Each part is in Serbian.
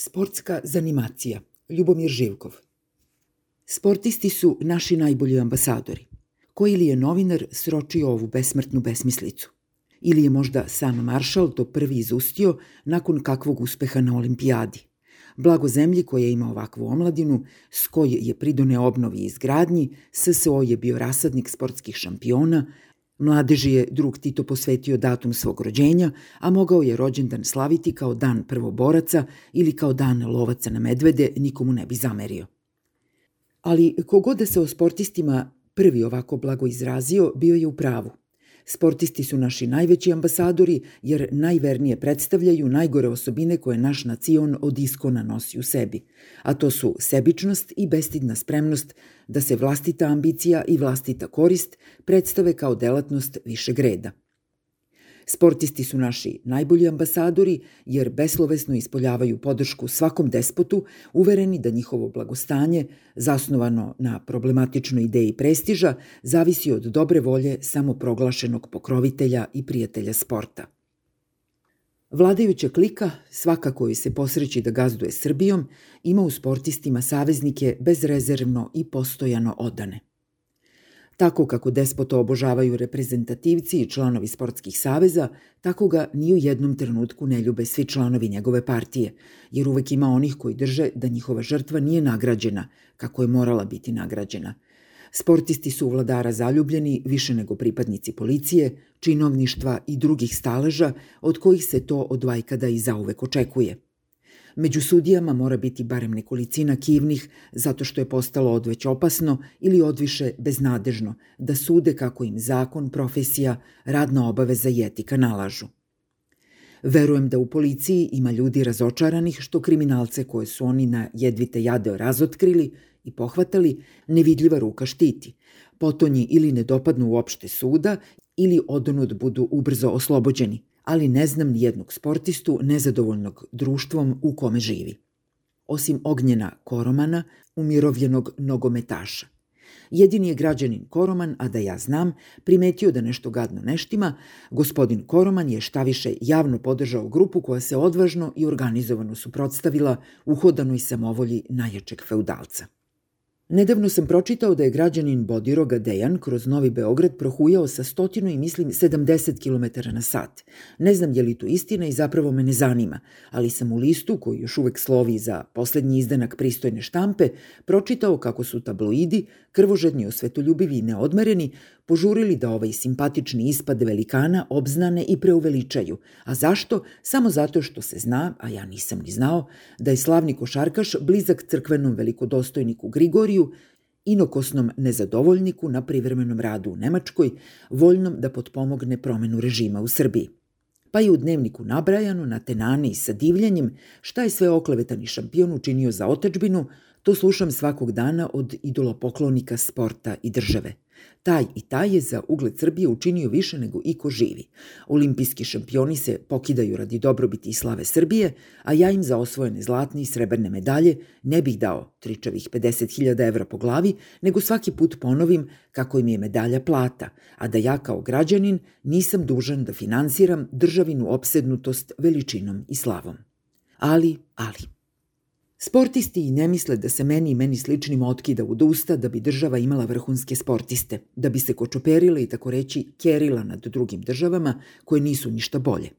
Sportska zanimacija. Ljubomir Živkov. Sportisti su naši najbolji ambasadori. Koji li je novinar sročio ovu besmrtnu besmislicu? Ili je možda sam maršal to prvi izustio nakon kakvog uspeha na olimpijadi? Blago zemlji koja ima ovakvu omladinu, s koje je pridone obnovi i izgradnji, SSO je bio rasadnik sportskih šampiona, Mladeži je drug Tito posvetio datum svog rođenja, a mogao je rođendan slaviti kao dan prvoboraca ili kao dan lovaca na medvede, nikomu ne bi zamerio. Ali kogod da se o sportistima prvi ovako blago izrazio, bio je u pravu – Sportisti su naši najveći ambasadori jer najvernije predstavljaju najgore osobine koje naš nacion od iskona nosi u sebi, a to su sebičnost i bestidna spremnost da se vlastita ambicija i vlastita korist predstave kao delatnost višeg reda – Sportisti su naši najbolji ambasadori jer beslovesno ispoljavaju podršku svakom despotu, uvereni da njihovo blagostanje, zasnovano na problematičnoj ideji prestiža, zavisi od dobre volje samoproglašenog pokrovitelja i prijatelja sporta. Vladajuća klika, svaka koju se posreći da gazduje Srbijom, ima u sportistima saveznike bezrezervno i postojano odane. Tako kako despoto obožavaju reprezentativci i članovi sportskih saveza, tako ga ni u jednom trenutku ne ljube svi članovi njegove partije, jer uvek ima onih koji drže da njihova žrtva nije nagrađena, kako je morala biti nagrađena. Sportisti su u vladara zaljubljeni više nego pripadnici policije, činovništva i drugih staleža od kojih se to od vajkada i zauvek očekuje – Među sudijama mora biti barem nekolicina kivnih zato što je postalo odveć opasno ili odviše beznadežno da sude kako im zakon, profesija, radna obaveza i etika nalažu. Verujem da u policiji ima ljudi razočaranih što kriminalce koje su oni na jedvite jade razotkrili i pohvatali nevidljiva ruka štiti. Potonji ili ne dopadnu uopšte suda ili odonud budu ubrzo oslobođeni ali ne znam ni jednog sportistu nezadovoljnog društvom u kome živi. Osim Ognjena Koromana, umirovljenog nogometaša. Jedini je građanin Koroman, a da ja znam, primetio da nešto gadno neštima, gospodin Koroman je štaviše javno podržao grupu koja se odvažno i organizovano suprotstavila uhodanoj samovolji najjačeg feudalca. Nedavno sam pročitao da je građanin Bodiroga Dejan kroz Novi Beograd prohujao sa stotinu i mislim 70 km na sat. Ne znam je li to istina i zapravo me ne zanima, ali sam u listu, koji još uvek slovi za poslednji izdanak pristojne štampe, pročitao kako su tabloidi, krvožedni, osvetoljubivi i neodmereni, požurili da ovaj simpatični ispad velikana obznane i preuveličaju. A zašto? Samo zato što se zna, a ja nisam ni znao, da je slavni košarkaš blizak crkvenom velikodostojniku Grigoriju inokosnom nezadovoljniku na privremenom radu u Nemačkoj, voljnom da potpomogne promenu režima u Srbiji. Pa i u dnevniku nabrajano na tenane i sa divljenjem šta je sve oklevetani šampion učinio za otečbinu, to slušam svakog dana od idolopoklonika sporta i države – Taj i taj je za ugled Srbije učinio više nego iko živi. Olimpijski šampioni se pokidaju radi dobrobiti i slave Srbije, a ja im za osvojene zlatne i srebrne medalje ne bih dao tričavih 50.000 evra po glavi, nego svaki put ponovim kako im je medalja plata, a da ja kao građanin nisam dužan da finansiram državinu opsednutost veličinom i slavom. Ali, ali, Sportisti i ne misle da se meni i meni sličnim otkida u usta da bi država imala vrhunske sportiste, da bi se kočoperila i tako reći kerila nad drugim državama koje nisu ništa bolje.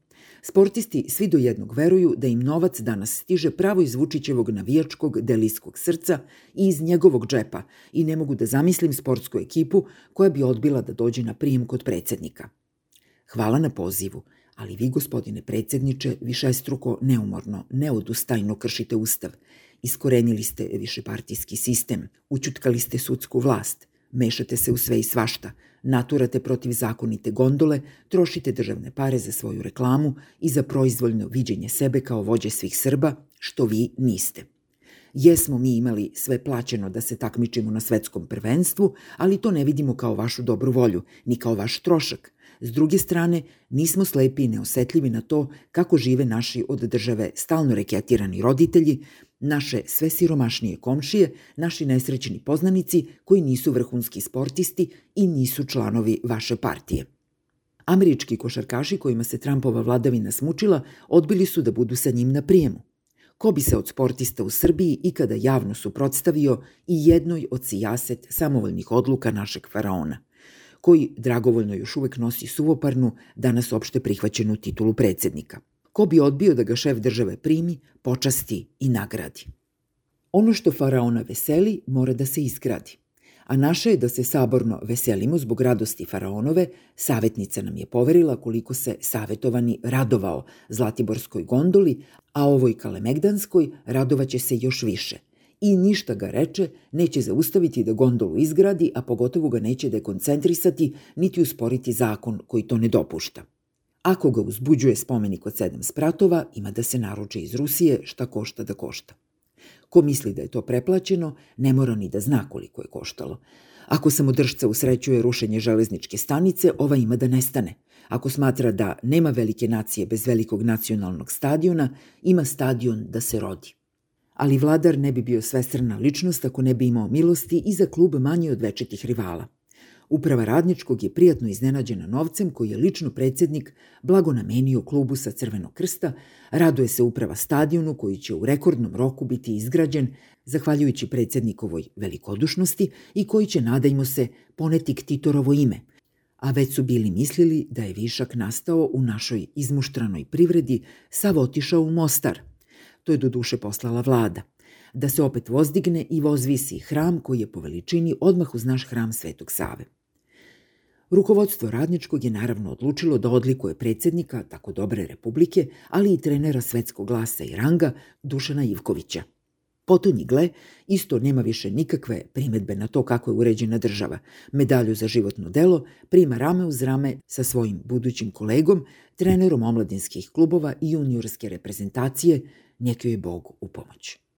Sportisti svi do jednog veruju da im novac danas stiže pravo iz Vučićevog navijačkog delijskog srca i iz njegovog džepa i ne mogu da zamislim sportsku ekipu koja bi odbila da dođe na prijem kod predsednika. Hvala na pozivu – Ali vi, gospodine predsedniče, višestruko, neumorno, neodustajno kršite ustav. Iskorenili ste višepartijski sistem, učutkali ste sudsku vlast, mešate se u sve i svašta, naturate protiv zakonite gondole, trošite državne pare za svoju reklamu i za proizvoljno viđenje sebe kao vođe svih Srba, što vi niste. Jesmo mi imali sve plaćeno da se takmičimo na svetskom prvenstvu, ali to ne vidimo kao vašu dobru volju, ni kao vaš trošak, S druge strane, nismo slepi i neosetljivi na to kako žive naši od države stalno reketirani roditelji, naše sve siromašnije komšije, naši nesrećni poznanici koji nisu vrhunski sportisti i nisu članovi vaše partije. Američki košarkaši kojima se Trumpova vladavina smučila odbili su da budu sa njim na prijemu. ko bi se od sportista u Srbiji ikada javno suprotstavio i jednoj od sijaset samovoljnih odluka našeg faraona, koji dragovoljno još uvek nosi suvoparnu, danas opšte prihvaćenu titulu predsednika. Ko bi odbio da ga šef države primi, počasti i nagradi? Ono što faraona veseli mora da se isgradi a naše je da se saborno veselimo zbog radosti faraonove, savetnica nam je poverila koliko se savetovani radovao Zlatiborskoj gondoli, a ovoj Kalemegdanskoj radovaće se još više. I ništa ga reče, neće zaustaviti da gondolu izgradi, a pogotovo ga neće dekoncentrisati, niti usporiti zakon koji to ne dopušta. Ako ga uzbuđuje spomenik od sedam spratova, ima da se naruče iz Rusije šta košta da košta. Ko misli da je to preplaćeno, ne mora ni da zna koliko je koštalo. Ako samodržca usrećuje rušenje železničke stanice, ova ima da nestane. Ako smatra da nema velike nacije bez velikog nacionalnog stadiona, ima stadion da se rodi. Ali vladar ne bi bio svesrna ličnost ako ne bi imao milosti i za klub manje od večetih rivala – Uprava radničkog je prijatno iznenađena novcem koji je lično predsednik blago namenio klubu sa Crvenog krsta, raduje se uprava stadionu koji će u rekordnom roku biti izgrađen zahvaljujući predsednikovoj velikodušnosti i koji će, nadajmo se, poneti k Titorovo ime, a već su bili mislili da je višak nastao u našoj izmuštranoj privredi, sav otišao u Mostar. To je do duše poslala vlada da se opet vozdigne i vozvisi hram koji je po veličini odmah uz naš hram Svetog Save. Rukovodstvo radničkog je naravno odlučilo da odlikuje predsednika tako dobre republike, ali i trenera svetskog glasa i ranga Dušana Ivkovića. Potonji gle, isto nema više nikakve primetbe na to kako je uređena država. Medalju za životno delo prima rame uz rame sa svojim budućim kolegom, trenerom omladinskih klubova i juniorske reprezentacije, nekoj je Bog u pomoć.